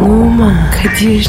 Numan Kadir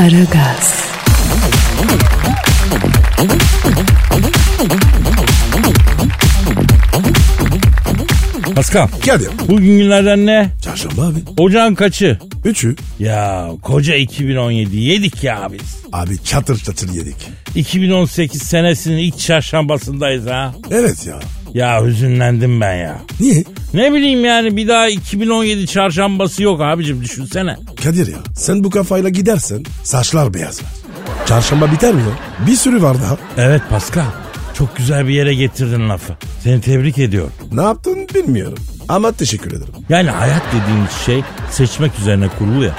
Aragaz, Pascal. Kadir. Bugün günlerden ne? Çarşamba abi. Ocağın kaçı? Üçü. Ya koca 2017 yedik ya biz. Abi çatır çatır yedik. 2018 senesinin ilk çarşambasındayız ha. Evet ya. Ya hüzünlendim ben ya. Niye? Ne bileyim yani bir daha 2017 çarşambası yok abicim düşünsene. Kadir ya sen bu kafayla gidersen saçlar beyazlar. Çarşamba biter mi ya? Bir sürü var daha. Evet Pascal çok güzel bir yere getirdin lafı. Seni tebrik ediyorum. Ne yaptın bilmiyorum. Ama teşekkür ederim. Yani hayat dediğimiz şey seçmek üzerine kurulu ya.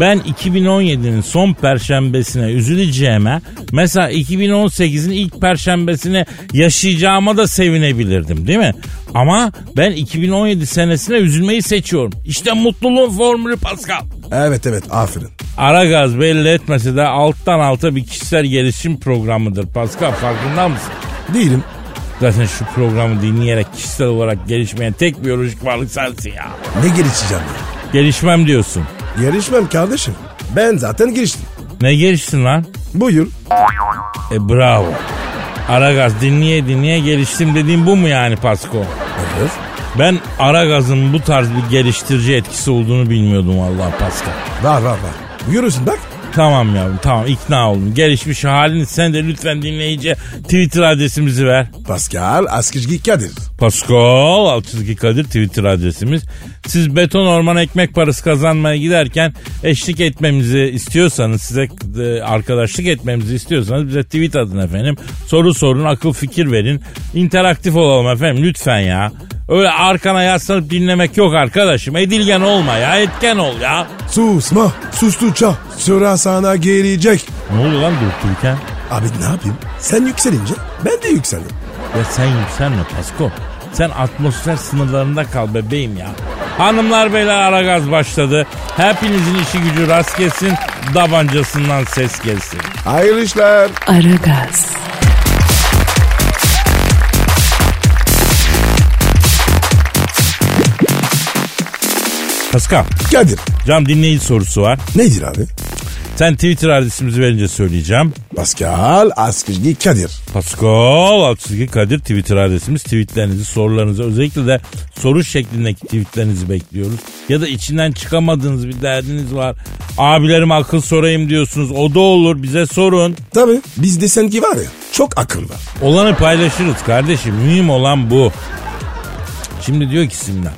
Ben 2017'nin son perşembesine üzüleceğime mesela 2018'in ilk perşembesine yaşayacağıma da sevinebilirdim değil mi? Ama ben 2017 senesine üzülmeyi seçiyorum. İşte mutluluğun formülü Pascal. Evet evet aferin. Ara gaz belli etmese de alttan alta bir kişisel gelişim programıdır Pascal farkında mısın? Değilim. Zaten şu programı dinleyerek kişisel olarak gelişmeyen tek biyolojik varlık sensin ya. Ne gelişeceğim ya? Gelişmem diyorsun. Yarışmam kardeşim. Ben zaten giriştim. Ne geliştin lan? Buyur. E bravo. Aragaz dinleye dinleye geliştim dediğim bu mu yani Pasko? Evet. Ben Aragaz'ın bu tarz bir geliştirici etkisi olduğunu bilmiyordum vallahi Pascal. Var var var. Görürsün bak. Tamam yavrum tamam ikna oldum. Gelişmiş halini sen de lütfen dinleyici Twitter adresimizi ver. Pascal Askizgi Kadir. Pascal Altçizgi Kadir Twitter adresimiz. Siz beton orman ekmek parası kazanmaya giderken eşlik etmemizi istiyorsanız size e, arkadaşlık etmemizi istiyorsanız bize tweet atın efendim. Soru sorun akıl fikir verin. İnteraktif olalım efendim lütfen ya. Öyle arkana yaslanıp dinlemek yok arkadaşım. Edilgen olma ya etken ol ya. Susma. Sustukça sıra sana gelecek. Ne oluyor lan dururken? Abi ne yapayım? Sen yükselince ben de yükseldim. Ya sen yükselme Pasko. Sen atmosfer sınırlarında kal bebeğim ya. Hanımlar beyler ara gaz başladı. Hepinizin işi gücü rast gelsin. Dabancasından ses gelsin. Hayırlı işler. Aragaz, Pascal, Kadir. cam dinleyici sorusu var. Nedir abi? Sen Twitter adresimizi verince söyleyeceğim. Pascal Askizgi Kadir. Pascal Altçizgi Kadir Twitter adresimiz. Tweetlerinizi, sorularınızı özellikle de soru şeklindeki tweetlerinizi bekliyoruz. Ya da içinden çıkamadığınız bir derdiniz var. Abilerim akıl sorayım diyorsunuz. O da olur bize sorun. Tabii bizde sanki var ya çok akıl var. Olanı paylaşırız kardeşim. Mühim olan bu. Şimdi diyor ki Simla.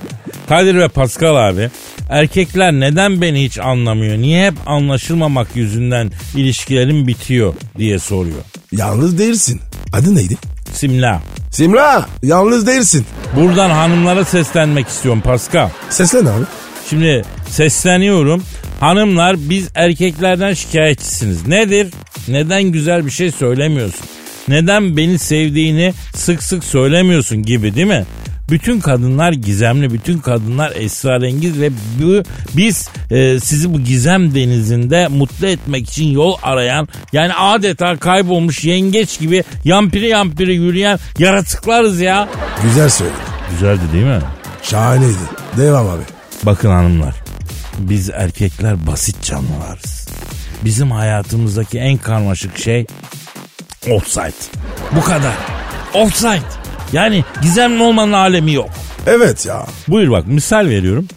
Kadir ve Pascal abi erkekler neden beni hiç anlamıyor? Niye hep anlaşılmamak yüzünden ilişkilerim bitiyor diye soruyor. Yalnız değilsin. Adı neydi? Simla. Simra yalnız değilsin. Buradan hanımlara seslenmek istiyorum Pascal. Seslen abi. Şimdi sesleniyorum. Hanımlar biz erkeklerden şikayetçisiniz. Nedir? Neden güzel bir şey söylemiyorsun? Neden beni sevdiğini sık sık söylemiyorsun gibi değil mi? Bütün kadınlar gizemli, bütün kadınlar esrarengiz ve bu, biz e, sizi bu gizem denizinde mutlu etmek için yol arayan yani adeta kaybolmuş yengeç gibi yampiri yampiri yürüyen yaratıklarız ya. Güzel söyledin. Güzeldi değil mi? Şahaneydi. Devam abi. Bakın hanımlar, biz erkekler basit canlılarız. Bizim hayatımızdaki en karmaşık şey offside. Bu kadar. Offside. Yani gizemli olmanın alemi yok. Evet ya. Buyur bak misal veriyorum.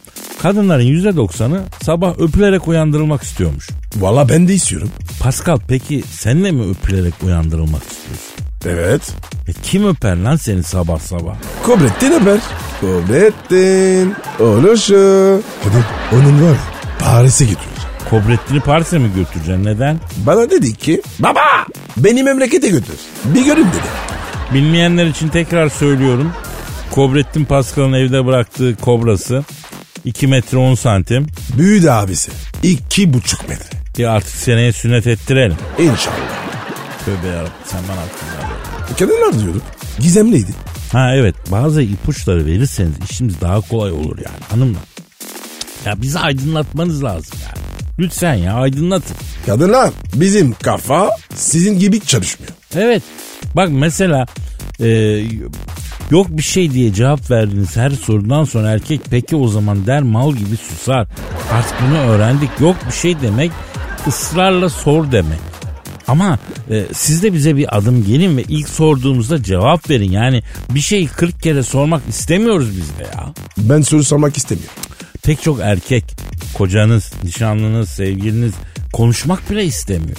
Kadınların %90'ı sabah öpülerek uyandırılmak istiyormuş. Valla ben de istiyorum. Pascal peki sen de mi öpülerek uyandırılmak istiyorsun? Evet. E kim öper lan seni sabah sabah? Kobrettin haber. Kobrettin. Oluşu. Hadi onun var Paris'e götürür. Kobrettin'i Paris'e mi götüreceksin? Neden? Bana dedi ki baba beni memlekete götür. Bir görün dedi. Bilmeyenler için tekrar söylüyorum. Kobrettin Pascal'ın evde bıraktığı kobrası 2 metre 10 santim. Büyüdü abisi. İki buçuk metre. Ya artık seneye sünnet ettirelim. İnşallah. Tövbe yarabbim sen bana aklını ver. Kadınlar diyorduk. Gizemliydi. Ha evet bazı ipuçları verirseniz işimiz daha kolay olur yani hanımlar. Ya bizi aydınlatmanız lazım yani. Lütfen ya aydınlatın. Kadınlar bizim kafa sizin gibi çalışmıyor. Evet. Bak mesela e, yok bir şey diye cevap verdiğiniz her sorudan sonra erkek peki o zaman der mal gibi susar. Artık bunu öğrendik. Yok bir şey demek ısrarla sor demek. Ama e, siz de bize bir adım gelin ve ilk sorduğumuzda cevap verin. Yani bir şeyi 40 kere sormak istemiyoruz biz de ya. Ben soru sormak istemiyorum. Pek çok erkek, kocanız, nişanlınız, sevgiliniz konuşmak bile istemiyor.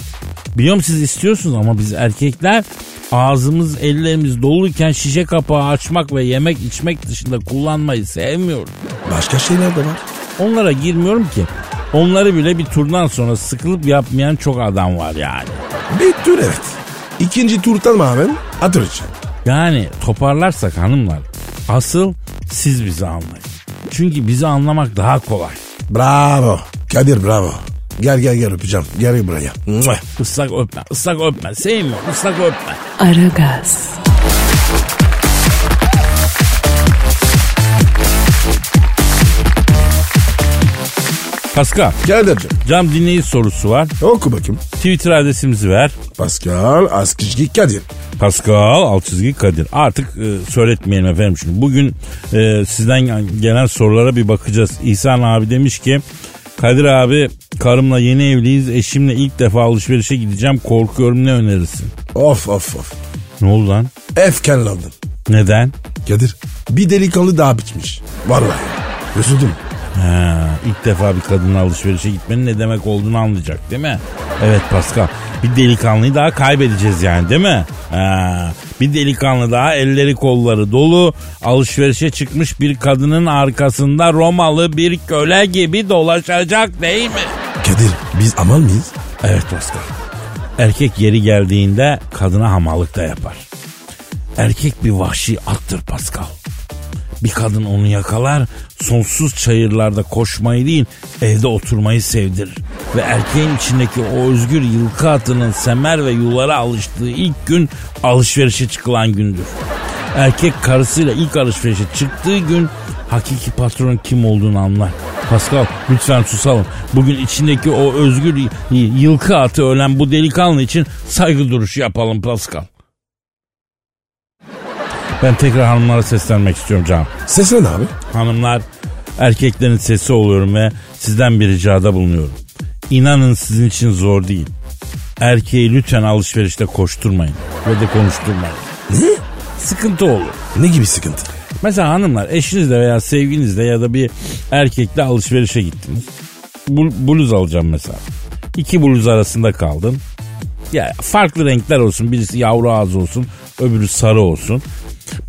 Biliyorum siz istiyorsunuz ama biz erkekler ağzımız ellerimiz doluyken şişe kapağı açmak ve yemek içmek dışında kullanmayı sevmiyoruz. Başka şeyler de var. Onlara girmiyorum ki. Onları bile bir turdan sonra sıkılıp yapmayan çok adam var yani. Bir tur evet. İkinci turdan hemen atıracağım. Yani toparlarsak hanımlar asıl siz bizi anlayın. Çünkü bizi anlamak daha kolay. Bravo. Kadir bravo. Gel gel gel öpeceğim. Gel buraya. Islak öpme, ıslak öpme. Sevmiyorum, ıslak öpme. Aragaz, Pascal, Kadir'cim cam dinleyici sorusu var. oku bakayım. Twitter adresimizi ver. Pascal Askışki Kadir. Pascal alt çizgi Kadir. Artık e, söyletmeyelim efendim şunu. Bugün e, sizden gelen sorulara bir bakacağız. İhsan abi demiş ki Kadir abi karımla yeni evliyiz. Eşimle ilk defa alışverişe gideceğim. Korkuyorum ne önerirsin? Of of of. Ne oldu lan? Efkarlandım. Neden? Kadir bir delikanlı daha bitmiş. Vallahi. Üzüldüm. Ha, ilk defa bir kadınla alışverişe gitmenin ne demek olduğunu anlayacak değil mi? Evet Pascal. Bir delikanlıyı daha kaybedeceğiz yani değil mi? Ha, bir delikanlı daha elleri kolları dolu alışverişe çıkmış bir kadının arkasında Romalı bir köle gibi dolaşacak değil mi? Kadir biz amal mıyız? Evet Pascal. Erkek yeri geldiğinde kadına hamallık da yapar. Erkek bir vahşi attır Pascal. Bir kadın onu yakalar, sonsuz çayırlarda koşmayı değil, evde oturmayı sevdirir. Ve erkeğin içindeki o özgür yılkı atının semer ve yulara alıştığı ilk gün alışverişe çıkılan gündür. Erkek karısıyla ilk alışverişe çıktığı gün hakiki patronun kim olduğunu anlar. Pascal lütfen susalım. Bugün içindeki o özgür yılkı atı ölen bu delikanlı için saygı duruşu yapalım Pascal. Ben tekrar hanımlara seslenmek istiyorum canım. Seslen abi. Hanımlar erkeklerin sesi oluyorum ve sizden bir ricada bulunuyorum. İnanın sizin için zor değil. Erkeği lütfen alışverişte koşturmayın ve de konuşturmayın. Ne? Sıkıntı olur. Ne gibi sıkıntı? Mesela hanımlar eşinizle veya sevgilinizle ya da bir erkekle alışverişe gittiniz. Bluz alacağım mesela. İki bluz arasında kaldın. Ya farklı renkler olsun. Birisi yavru ağzı olsun. Öbürü sarı olsun.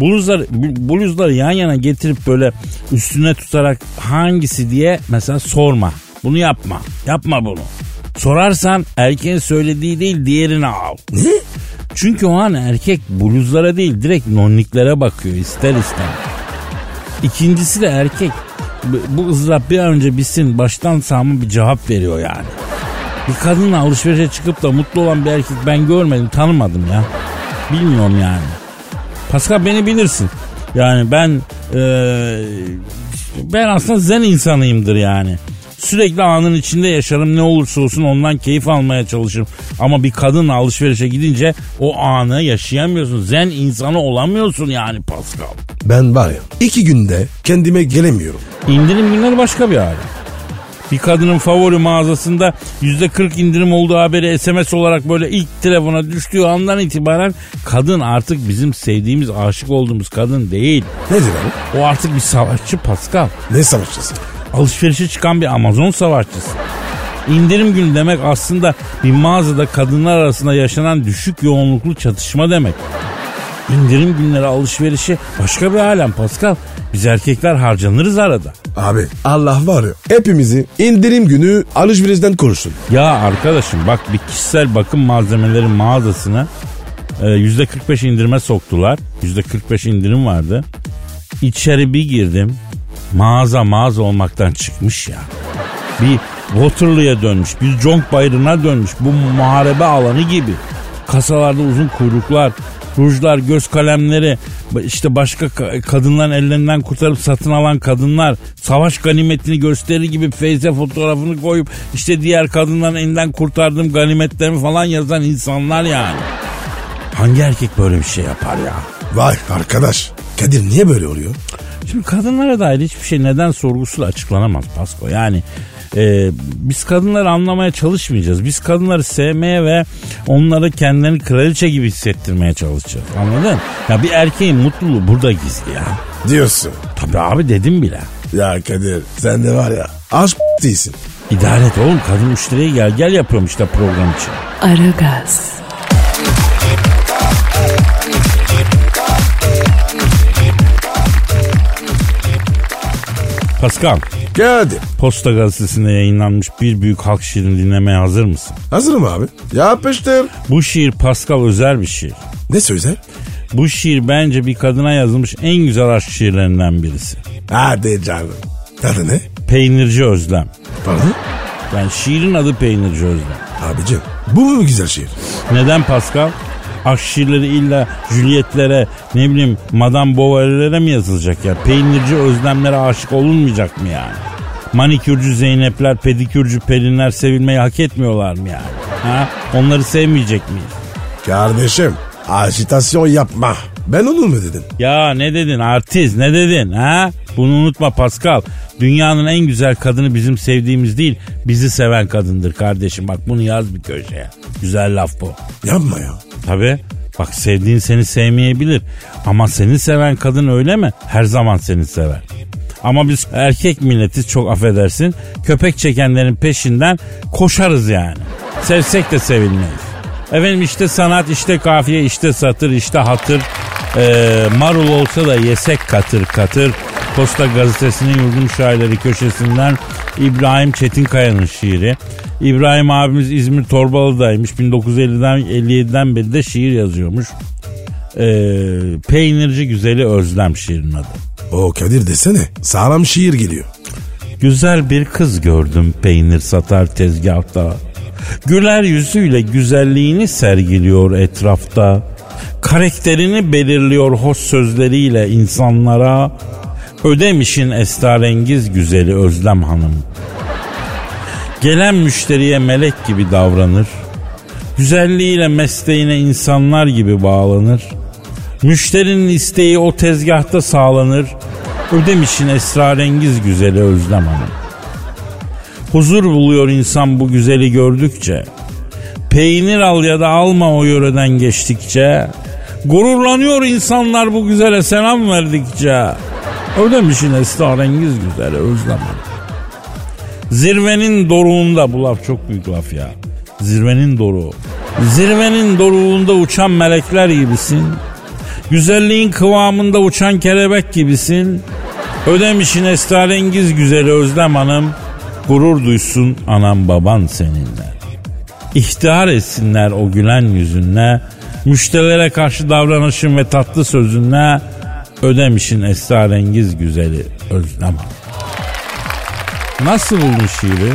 Bluzlar, bluzları yan yana getirip böyle üstüne tutarak hangisi diye mesela sorma. Bunu yapma. Yapma bunu. Sorarsan erkeğin söylediği değil diğerini al. Ne? Çünkü o an erkek bluzlara değil direkt nonniklere bakıyor ister istemez. İkincisi de erkek bu ızdırap bir an önce bitsin baştan sağma bir cevap veriyor yani. Bir kadınla alışverişe çıkıp da mutlu olan bir erkek ben görmedim tanımadım ya. Bilmiyorum yani. Pascal beni bilirsin. Yani ben eee, ben aslında zen insanıyımdır yani. Sürekli anın içinde yaşarım ne olursa olsun ondan keyif almaya çalışırım. Ama bir kadınla alışverişe gidince o anı yaşayamıyorsun. Zen insanı olamıyorsun yani Pascal. Ben var ya iki günde kendime gelemiyorum. İndirim günleri başka bir hali. Bir kadının favori mağazasında %40 indirim olduğu haberi SMS olarak böyle ilk telefona düştüğü andan itibaren kadın artık bizim sevdiğimiz, aşık olduğumuz kadın değil. Nedir abi? O artık bir savaşçı Pascal. Ne savaşçısı? Alışverişe çıkan bir Amazon savaşçısı. İndirim günü demek aslında bir mağazada kadınlar arasında yaşanan düşük yoğunluklu çatışma demek. İndirim günleri alışverişi başka bir alem Pascal. Biz erkekler harcanırız arada. Abi Allah var ya hepimizi indirim günü alışverişten korusun. Ya arkadaşım bak bir kişisel bakım malzemeleri mağazasına e, %45 indirime soktular. %45 indirim vardı. İçeri bir girdim. Mağaza mağaza olmaktan çıkmış ya. Bir Waterloo'ya dönmüş, bir Conk Bayırı'na dönmüş. Bu muharebe alanı gibi. Kasalarda uzun kuyruklar, rujlar, göz kalemleri, işte başka ka- kadınların ellerinden kurtarıp satın alan kadınlar, savaş ganimetini gösterir gibi feyze fotoğrafını koyup işte diğer kadınların elinden kurtardığım ganimetlerimi falan yazan insanlar yani. Hangi erkek böyle bir şey yapar ya? Vay arkadaş. Kadir niye böyle oluyor? Şimdi kadınlara dair hiçbir şey neden sorgusuyla açıklanamaz Pasko. Yani e, biz kadınları anlamaya çalışmayacağız. Biz kadınları sevmeye ve onları kendilerini kraliçe gibi hissettirmeye çalışacağız. Anladın? Ya bir erkeğin mutluluğu burada gizli ya. Diyorsun. Tabii abi dedim bile. Ya Kadir sen de var ya aşk değilsin. İdare et oğlum kadın müşteriye gel gel yapıyorum işte program için. Aragaz, Pascal, Kadir. Posta Gazetesi'nde yayınlanmış bir büyük halk şiirini dinlemeye hazır mısın? Hazırım abi. Yapıştır. Bu şiir Pascal özel bir şiir. Ne sözel? Bu şiir bence bir kadına yazılmış en güzel aşk şiirlerinden birisi. Hadi canım. Adı ne? Peynirci Özlem. Pardon? Yani şiirin adı Peynirci Özlem. Abicim bu mu güzel şiir? Neden Pascal? Aşk şiirleri illa Juliet'lere ne bileyim Madame Bovary'lere mi yazılacak ya? Peynirci özlemlere aşık olunmayacak mı yani? Manikürcü Zeynepler, pedikürcü Pelinler sevilmeyi hak etmiyorlar mı yani? Ha? Onları sevmeyecek miyiz? Kardeşim ajitasyon yapma. Ben onu mu dedim? Ya ne dedin artist ne dedin ha? Bunu unutma Pascal. Dünyanın en güzel kadını bizim sevdiğimiz değil bizi seven kadındır kardeşim. Bak bunu yaz bir köşeye. Güzel laf bu. Yapma ya. Tabi bak sevdiğin seni sevmeyebilir ama seni seven kadın öyle mi? Her zaman seni sever. Ama biz erkek milletiz çok affedersin. Köpek çekenlerin peşinden koşarız yani. Sevsek de sevilmeyiz. Efendim işte sanat, işte kafiye, işte satır, işte hatır. Ee, marul olsa da yesek katır katır. Posta gazetesinin yurdum şairleri köşesinden İbrahim Çetinkaya'nın şiiri. İbrahim abimiz İzmir Torbalı'daymış. 1950'den 57'den beri de şiir yazıyormuş. Ee, peynirci güzeli özlem şiirin adı. O Kadir desene sağlam şiir geliyor. Güzel bir kız gördüm peynir satar tezgahta. Güler yüzüyle güzelliğini sergiliyor etrafta. Karakterini belirliyor hoş sözleriyle insanlara. Ödemişin esrarengiz güzeli Özlem Hanım. Gelen müşteriye melek gibi davranır. Güzelliğiyle mesleğine insanlar gibi bağlanır. Müşterinin isteği o tezgahta sağlanır. Ödemişin esrarengiz güzeli Özlem Hanım. Huzur buluyor insan bu güzeli gördükçe. Peynir al ya da alma o yöreden geçtikçe. Gururlanıyor insanlar bu güzele selam verdikçe. Ödemişin esrarengiz güzeli Özlem. Zirvenin doruğunda bu laf çok büyük laf ya. Zirvenin doruğu. Zirvenin doruğunda uçan melekler gibisin. Güzelliğin kıvamında uçan kelebek gibisin. Ödemişin esrarengiz güzeli Özlem Hanım. Gurur duysun anam baban seninle. İhtihar etsinler o gülen yüzünle. Müşterilere karşı davranışın ve tatlı sözünle. Ödemişin esrarengiz güzeli Özlem. Nasıl buldun şiiri?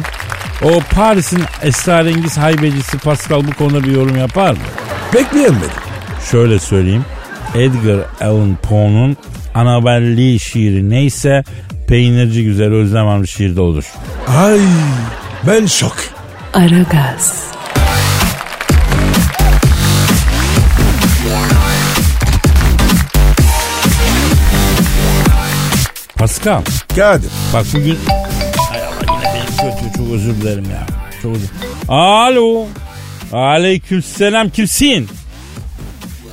O Paris'in esrarengiz haybecisi Pascal bu konuda bir yorum yapar mı? Pek beğenmedim. Şöyle söyleyeyim. Edgar Allan Poe'nun Annabelle Lee şiiri neyse peynirci güzel Özlem Hanım şiirde olur. Ay ben şok. Aragaz, Pascal Kadir. bak bugün... Ay Allah yine benim kötü çok özür dilerim ya. Çok özür Alo. Aleykümselam kimsin?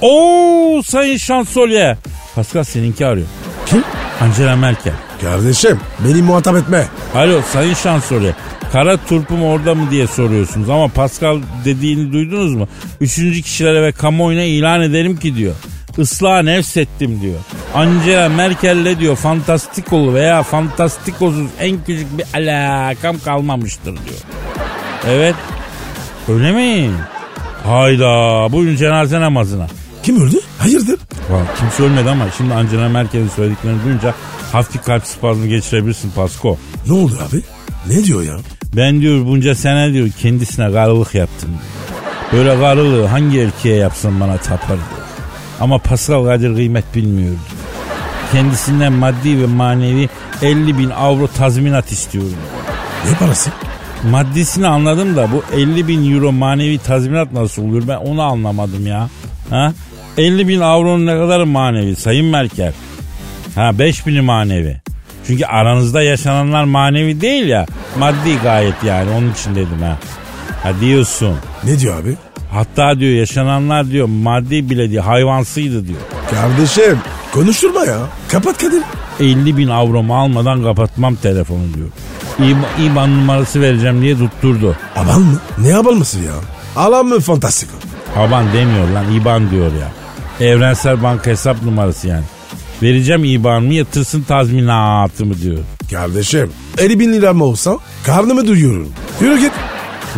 Oo sayın şansölye. Pascal seninki arıyor. Kim? Angela Merkel. Kardeşim beni muhatap etme. Alo sayın şansölye. Kara turpum orada mı diye soruyorsunuz ama Pascal dediğini duydunuz mu? Üçüncü kişilere ve kamuoyuna ilan ederim ki diyor. Islığa nefsettim diyor. Angela Merkel'le diyor fantastikolu veya fantastikosuz en küçük bir alakam kalmamıştır diyor. Evet. Öyle mi? Hayda buyurun cenaze namazına. Kim öldü? Hayırdır? Valla kimse ölmedi ama şimdi Angela Merkel'in söylediklerini duyunca hafif kalp spazmı geçirebilirsin Pasko. Ne oldu abi? Ne diyor ya? Ben diyor bunca sene diyor kendisine karılık yaptım. Böyle karılığı hangi erkeğe yapsam bana tapar diyor. Ama Pascal Kadir kıymet bilmiyor diyor. Kendisinden maddi ve manevi 50 bin avro tazminat istiyorum. Ne parası? Maddisini anladım da bu 50 bin euro manevi tazminat nasıl oluyor ben onu anlamadım ya. Ha? 50 bin avronun ne kadar manevi Sayın Merkel? Ha 5 bini manevi. Çünkü aranızda yaşananlar manevi değil ya. Maddi gayet yani onun için dedim ha. Ha diyorsun. Ne diyor abi? Hatta diyor yaşananlar diyor maddi bile diyor hayvansıydı diyor. Kardeşim konuşturma ya. Kapat Kadir. 50 bin avromu almadan kapatmam telefonu diyor. İba- İban numarası vereceğim diye tutturdu. Aban mı? Ne abalması ya? Alan mı fantastik o? Haban demiyor lan İban diyor ya. Evrensel banka hesap numarası yani. Vereceğim İban'ımı yatırsın tazminatımı diyor. Kardeşim 50 bin lira mı olsa karnımı duyuyorum. Yürü git.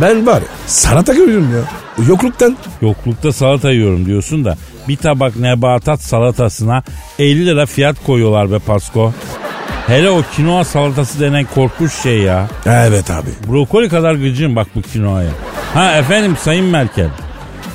Ben var ya salata görüyorum ya. Yokluktan. Yoklukta salata yiyorum diyorsun da bir tabak nebatat salatasına 50 lira fiyat koyuyorlar be Pasko. Hele o kinoa salatası denen korkunç şey ya. Evet abi. Brokoli kadar gıcığım bak bu kinoaya. Ha efendim Sayın Merkel.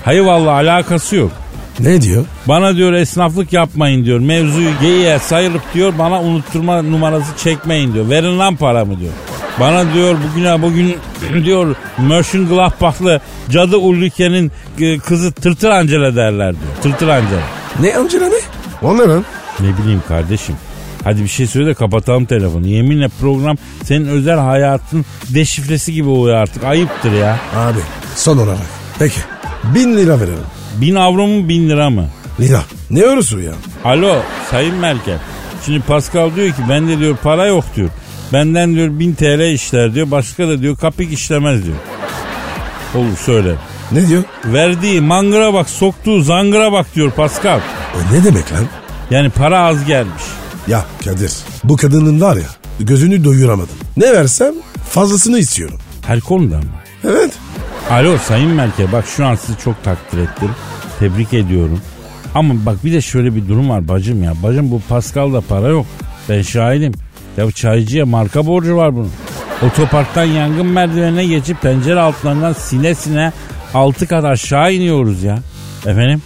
Hayır vallahi alakası yok. Ne diyor? Bana diyor esnaflık yapmayın diyor. Mevzuyu geyiğe sayılıp diyor bana unutturma numarası çekmeyin diyor. Verin lan paramı diyor. Bana diyor bugüne bugün diyor Mönchengladbach'lı cadı Ulrike'nin e, kızı Tırtır Angela derler diyor. Tırtır Angela. Ne amcana ne? O ne lan? Ne bileyim kardeşim. Hadi bir şey söyle de kapatalım telefonu. Yeminle program senin özel hayatın deşifresi gibi oluyor artık. Ayıptır ya. Abi son olarak. Peki. Bin lira verelim. Bin avro mu bin lira mı? Lira. Ne eurosu ya? Alo Sayın Merkel. Şimdi Pascal diyor ki bende diyor para yok diyor. Benden diyor 1000 TL işler diyor. Başka da diyor kapik işlemez diyor. Olur söyle. Ne diyor? Verdiği mangıra bak soktuğu zangıra bak diyor Pascal. O ne demek lan? Yani para az gelmiş. Ya Kadir bu kadının var ya gözünü doyuramadım. Ne versem fazlasını istiyorum. Her konuda mı? Evet. Alo Sayın Merkel bak şu an sizi çok takdir ettim. Tebrik ediyorum. Ama bak bir de şöyle bir durum var bacım ya. Bacım bu Pascal'da para yok. Ben şahidim. Ya bu çaycıya marka borcu var bunun. Otoparktan yangın merdivenine geçip pencere altlarından sine sine altı kat aşağı iniyoruz ya. Efendim?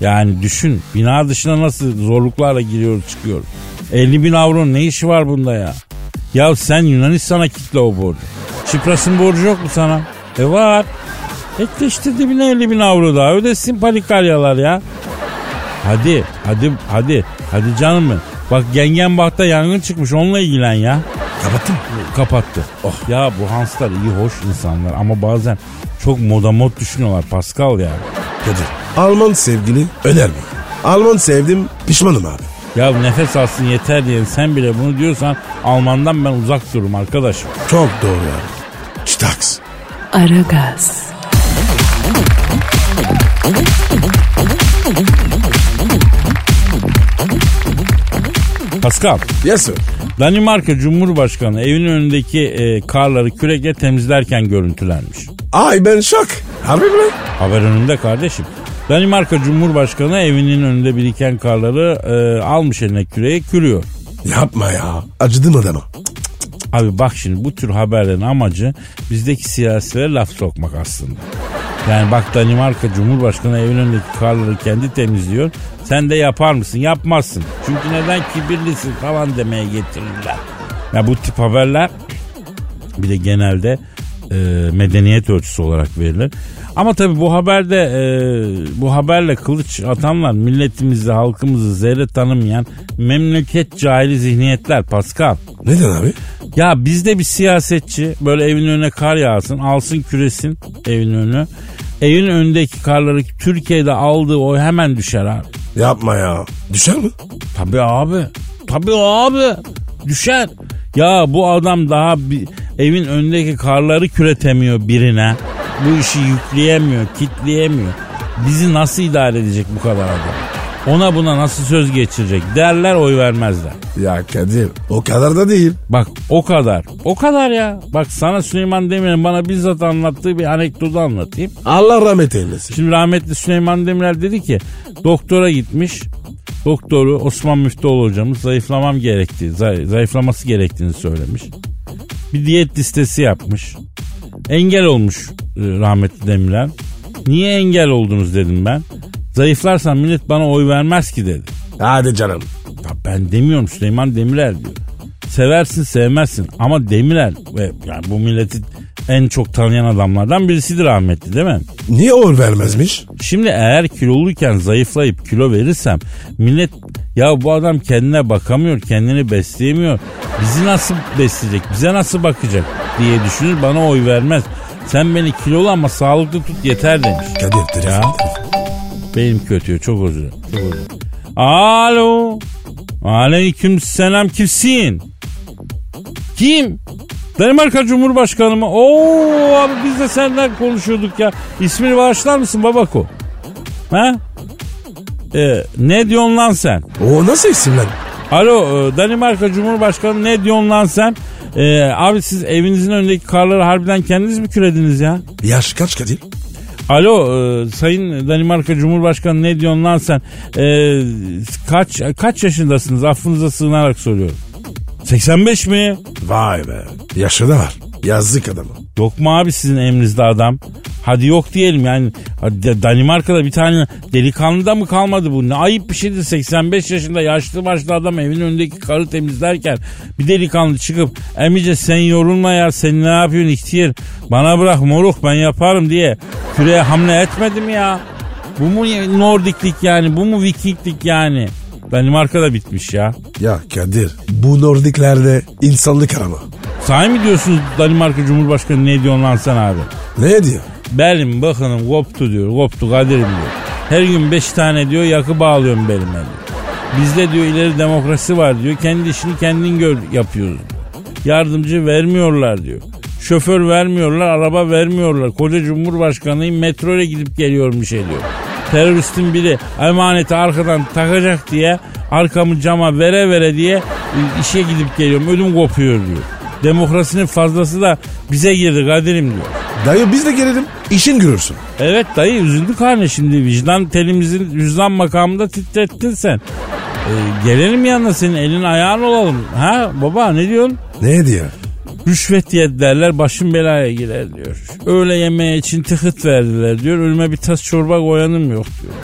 Yani düşün bina dışına nasıl zorluklarla giriyoruz çıkıyoruz. 50 bin avronun ne işi var bunda ya? Ya sen Yunanistan'a kitle o borcu. Çipras'ın borcu yok mu sana? E var. Ekle işte dibine 50 bin avro daha ödesin palikalyalar ya. Hadi hadi hadi hadi canım benim. Bak Gengenbach'ta yangın çıkmış onunla ilgilen ya. Kapattın mı? Kapattı. Oh ya bu Hanslar iyi hoş insanlar ama bazen çok moda mod düşünüyorlar Pascal ya. Kadir. Alman sevgili önerme. Alman sevdim pişmanım abi. Ya nefes alsın yeter diye sen bile bunu diyorsan Alman'dan ben uzak dururum arkadaşım. Çok doğru abi. Çıtaks. Aragaz, Pascal, Yes sir. Danimarka Cumhurbaşkanı evin önündeki e, karları kürekle temizlerken görüntülenmiş. Ay ben şok. Harbi mi? Haber önünde kardeşim. Danimarka Cumhurbaşkanı evinin önünde biriken karları e, almış eline küreği kürüyor. Yapma ya. Acıdım adama. Abi bak şimdi bu tür haberlerin amacı bizdeki siyasilere laf sokmak aslında. Yani bak Danimarka Cumhurbaşkanı evin önündeki karları kendi temizliyor. Sen de yapar mısın? Yapmazsın. Çünkü neden kibirlisin falan demeye getirirler. Ya bu tip haberler bir de genelde e, medeniyet ölçüsü olarak verilir. Ama tabii bu haberde e, bu haberle kılıç atanlar milletimizi halkımızı zerre tanımayan memleket cahili zihniyetler Pascal. Neden abi? Ya bizde bir siyasetçi böyle evin önüne kar yağsın alsın küresin evin önü. Evin önündeki karları Türkiye'de aldığı o hemen düşer abi. Yapma ya. Düşer mi? Tabii abi. Tabii abi. Düşer. Ya bu adam daha bir, evin önündeki karları küretemiyor birine. Bu işi yükleyemiyor, kitleyemiyor. Bizi nasıl idare edecek bu kadar adam? Ona buna nasıl söz geçirecek derler oy vermezler. Ya Kadir o kadar da değil. Bak o kadar. O kadar ya. Bak sana Süleyman Demirel'in bana bizzat anlattığı bir anekdotu anlatayım. Allah rahmet eylesin. Şimdi rahmetli Süleyman Demirel dedi ki doktora gitmiş. Doktoru Osman Müftüoğlu hocamız zayıflamam gerektiği, zay- zayıflaması gerektiğini söylemiş. bir diyet listesi yapmış. Engel olmuş e, rahmetli Demirel. Niye engel oldunuz dedim ben. Zayıflarsam millet bana oy vermez ki dedi. Hadi canım. Ya ben demiyorum Süleyman Demirel diyor. Seversin sevmezsin ama Demirel ve yani bu milleti en çok tanıyan adamlardan birisidir rahmetli değil mi? Niye oy vermezmiş? Şimdi eğer kiloluyken zayıflayıp kilo verirsem millet ya bu adam kendine bakamıyor, kendini besleyemiyor. Bizi nasıl besleyecek, bize nasıl bakacak diye düşünür bana oy vermez. Sen beni kilolu ama sağlıklı tut yeter demiş. Kadir. Ya. Benim kötü çok özür dilerim. Çok özür dilerim. Alo. Aleyküm selam kimsin? Kim? Danimarka Cumhurbaşkanı mı? Oo abi biz de senden konuşuyorduk ya. İsmini bağışlar mısın babako? Ha? Ee, ne diyorsun lan sen? O nasıl isim lan? Alo e, Danimarka Cumhurbaşkanı ne diyorsun lan sen? Ee, abi siz evinizin önündeki karları harbiden kendiniz mi kürediniz ya? Yaş kaç Kadir? Alo e, Sayın Danimarka Cumhurbaşkanı ne diyorsun lan sen? E, kaç kaç yaşındasınız? Affınıza sığınarak soruyorum. 85 mi? Vay be. Yaşı da var. Yazık adamı. Yok mu abi sizin emrinizde adam? Hadi yok diyelim yani Danimarka'da bir tane delikanlı da mı kalmadı bu? Ne ayıp bir şeydir 85 yaşında yaşlı başlı adam evin önündeki karı temizlerken bir delikanlı çıkıp emice sen yorulma ya sen ne yapıyorsun ihtiyar bana bırak moruk ben yaparım diye küreye hamle etmedim ya. Bu mu Nordiklik yani bu mu Vikinglik yani? Danimarka'da bitmiş ya. Ya Kadir bu Nordiklerde insanlık arama. Sahi mi diyorsunuz Danimarka Cumhurbaşkanı ne diyorsun lan sen abi? Ne diyor? Belim bakınım koptu diyor. Koptu kaderim diyor. Her gün beş tane diyor yakı bağlıyorum belime diyor. Bizde diyor ileri demokrasi var diyor. Kendi işini kendin gör yapıyoruz. Yardımcı vermiyorlar diyor. Şoför vermiyorlar, araba vermiyorlar. Koca Cumhurbaşkanıyım metroya gidip geliyorum bir şey diyor. Teröristin biri emaneti arkadan takacak diye arkamı cama vere vere diye işe gidip geliyorum. Ödüm kopuyor diyor. Demokrasinin fazlası da bize girdi Kadir'im diyor. Dayı biz de gelelim. İşin görürsün. Evet dayı üzüldük hani şimdi vicdan telimizin vicdan makamında titrettin sen. Ee, gelelim yanına senin elin ayağın olalım. Ha baba ne diyorsun? Ne diyor? Rüşvet yedilerler başım belaya girer diyor. Öğle yemeği için tıkıt verdiler diyor. Ölüme bir tas çorba koyanım yok diyor.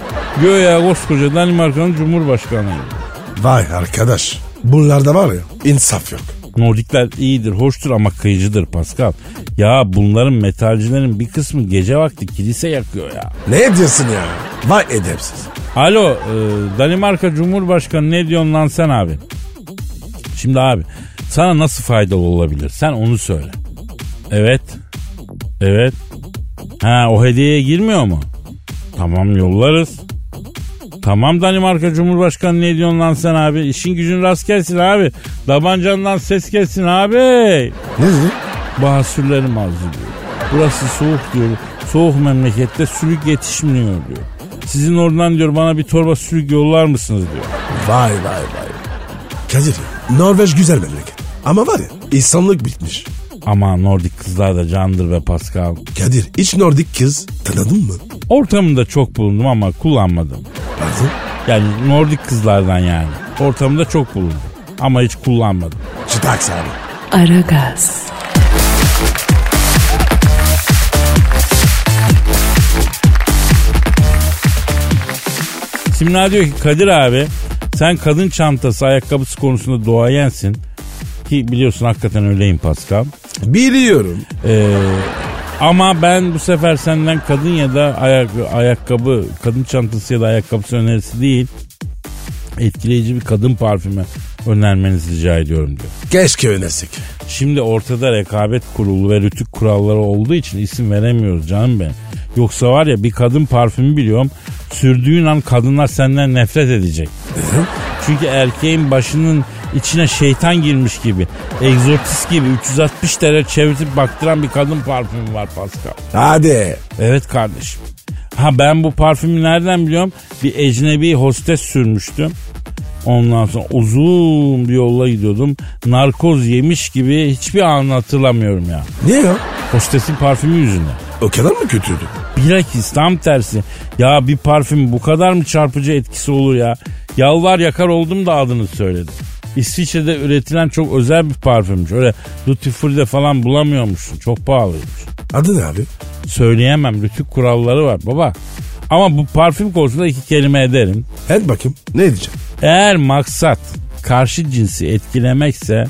Göya koskoca Danimarka'nın cumhurbaşkanıyım. Vay arkadaş. Bunlarda var ya insaf yok. Nordikler iyidir, hoştur ama kıyıcıdır Pascal. Ya bunların metalcilerin bir kısmı gece vakti kilise yakıyor ya. Ne diyorsun ya? Vay edepsiz. Alo, e, Danimarka Cumhurbaşkanı ne diyorsun lan sen abi? Şimdi abi, sana nasıl faydalı olabilir? Sen onu söyle. Evet. Evet. Ha o hediyeye girmiyor mu? Tamam yollarız. Tamam Danimarka Cumhurbaşkanı ne diyorsun lan sen abi? İşin gücün rast gelsin abi. Tabancandan ses gelsin abi. Ne dedi? Basürlerim azı diyor. Burası soğuk diyor. Soğuk memlekette sülük yetişmiyor diyor. Sizin oradan diyor bana bir torba sülük yollar mısınız diyor. Vay vay vay. Kadir Norveç güzel memleket. Ama var ya insanlık bitmiş. Ama Nordik kızlar da candır be Pascal. Kadir hiç Nordik kız tanıdın mı? Ortamında çok bulundum ama kullanmadım. Pardon? Yani Nordik kızlardan yani. Ortamında çok bulundum. Ama hiç kullanmadım. Çıtaks abi. Aragaz, Simla diyor ki Kadir abi sen kadın çantası ayakkabısı konusunda doğayensin. Ki biliyorsun hakikaten öyleyim Pascal. Biliyorum. Ee, ama ben bu sefer senden kadın ya da ayak, ayakkabı, kadın çantası ya da ayakkabısı önerisi değil. Etkileyici bir kadın parfümü önermenizi rica ediyorum diyor. Keşke önersek. Şimdi ortada rekabet kurulu ve rütük kuralları olduğu için isim veremiyoruz canım ben. Yoksa var ya bir kadın parfümü biliyorum. Sürdüğün an kadınlar senden nefret edecek. Çünkü erkeğin başının içine şeytan girmiş gibi, egzortist gibi 360 derece çevirtip baktıran bir kadın parfümü var Pascal. Hadi. Evet kardeşim. Ha ben bu parfümü nereden biliyorum? Bir ecnebi hostes sürmüştüm. Ondan sonra uzun bir yolla gidiyordum. Narkoz yemiş gibi hiçbir anı hatırlamıyorum ya. Niye ya? Hostesin parfümü yüzünden. O kadar mı kötüydü? Bilakis tam tersi. Ya bir parfüm bu kadar mı çarpıcı etkisi olur ya? Yalvar yakar oldum da adını söyledim. İsviçre'de üretilen çok özel bir parfümmüş. Öyle Duty Free'de falan bulamıyormuşsun. Çok pahalıymış. Adı ne abi? Söyleyemem. Rütük kuralları var baba. Ama bu parfüm konusunda iki kelime ederim. Et bakayım. Ne diyeceğim? Eğer maksat karşı cinsi etkilemekse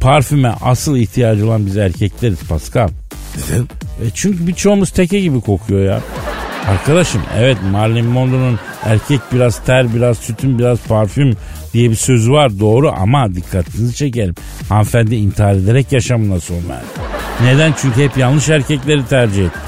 parfüme asıl ihtiyacı olan biz erkekleriz Pascal. Neden? E çünkü birçoğumuz teke gibi kokuyor ya. Arkadaşım evet Marilyn Monroe'nun erkek biraz ter biraz sütün biraz parfüm diye bir sözü var doğru ama dikkatinizi çekelim. Hanımefendi intihar ederek yaşamına son verdi. Neden? Çünkü hep yanlış erkekleri tercih etti.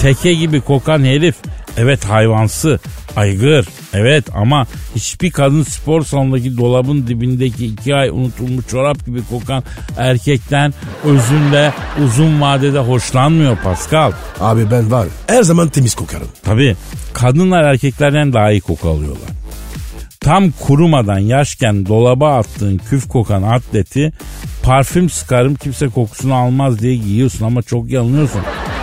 Teke gibi kokan herif evet hayvansı aygır evet ama hiçbir kadın spor salonundaki dolabın dibindeki iki ay unutulmuş çorap gibi kokan erkekten özünde uzun vadede hoşlanmıyor Pascal. Abi ben var. Her zaman temiz kokarım. Tabii kadınlar erkeklerden daha iyi koku alıyorlar. Tam kurumadan yaşken dolaba attığın küf kokan atleti parfüm sıkarım kimse kokusunu almaz diye giyiyorsun ama çok yanılıyorsun.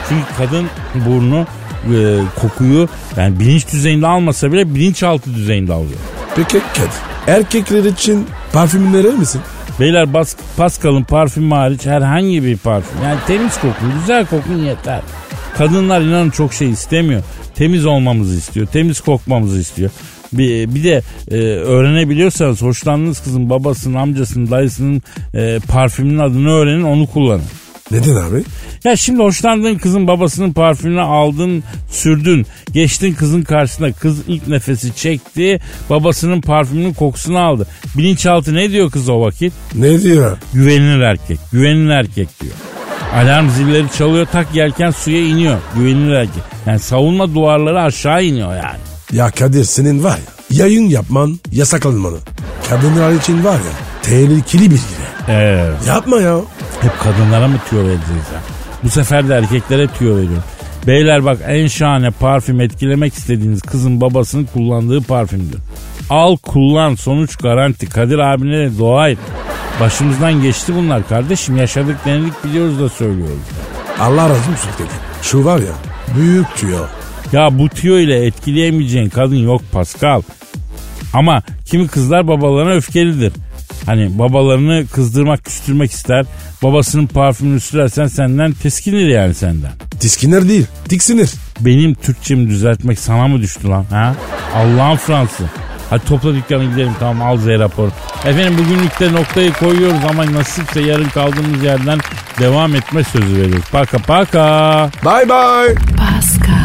Çünkü kadın burnu e, kokuyu yani bilinç düzeyinde almasa bile bilinçaltı düzeyinde alıyor. Peki Kadir. Erkekler için parfüm önerir misin? Beyler Bas Pascal'ın parfümü hariç herhangi bir parfüm. Yani temiz kokun, güzel kokun yeter. Kadınlar inanın çok şey istemiyor. Temiz olmamızı istiyor, temiz kokmamızı istiyor. Bir, bir de e, öğrenebiliyorsanız hoşlandığınız kızın babasının, amcasının, dayısının e, parfümünün adını öğrenin onu kullanın. Neden abi? Ya şimdi hoşlandığın kızın babasının parfümünü aldın, sürdün. Geçtin kızın karşısına. Kız ilk nefesi çekti. Babasının parfümünün kokusunu aldı. Bilinçaltı ne diyor kız o vakit? Ne diyor? Güvenilir erkek. Güvenilir erkek diyor. Alarm zilleri çalıyor tak yelken suya iniyor. Güvenilir erkek. Yani savunma duvarları aşağı iniyor yani. Ya Kadir senin var ya yayın yapman yasak alınmalı. Kadınlar için var ya tehlikeli bilgiler. Evet. Yapma ya. Hep kadınlara mı tüyo vereceğiz ya? Bu sefer de erkeklere tüyo veriyorum. Beyler bak en şahane parfüm etkilemek istediğiniz kızın babasının kullandığı parfümdür. Al kullan sonuç garanti. Kadir abine de dua et. Başımızdan geçti bunlar kardeşim. Yaşadık denedik biliyoruz da söylüyoruz. Allah razı olsun dedi. Şu var ya büyük tüyo. Ya bu tüyo ile etkileyemeyeceğin kadın yok Pascal. Ama kimi kızlar babalarına öfkelidir. Hani babalarını kızdırmak, küstürmek ister. Babasının parfümünü sürersen senden teskinir yani senden. Tiskinir değil tiksinir. Benim Türkçemi düzeltmek sana mı düştü lan? Ha? Allah'ın Fransı. Hadi topla dükkanı gidelim tamam al Z raporu. Efendim bugünlükte noktayı koyuyoruz ama nasipse yarın kaldığımız yerden devam etme sözü veriyoruz. Paka paka. Bye bye. Pascal,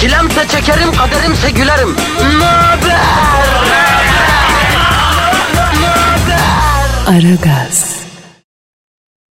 Çilemse çekerim, kaderimse gülerim. Möber! Aragaz.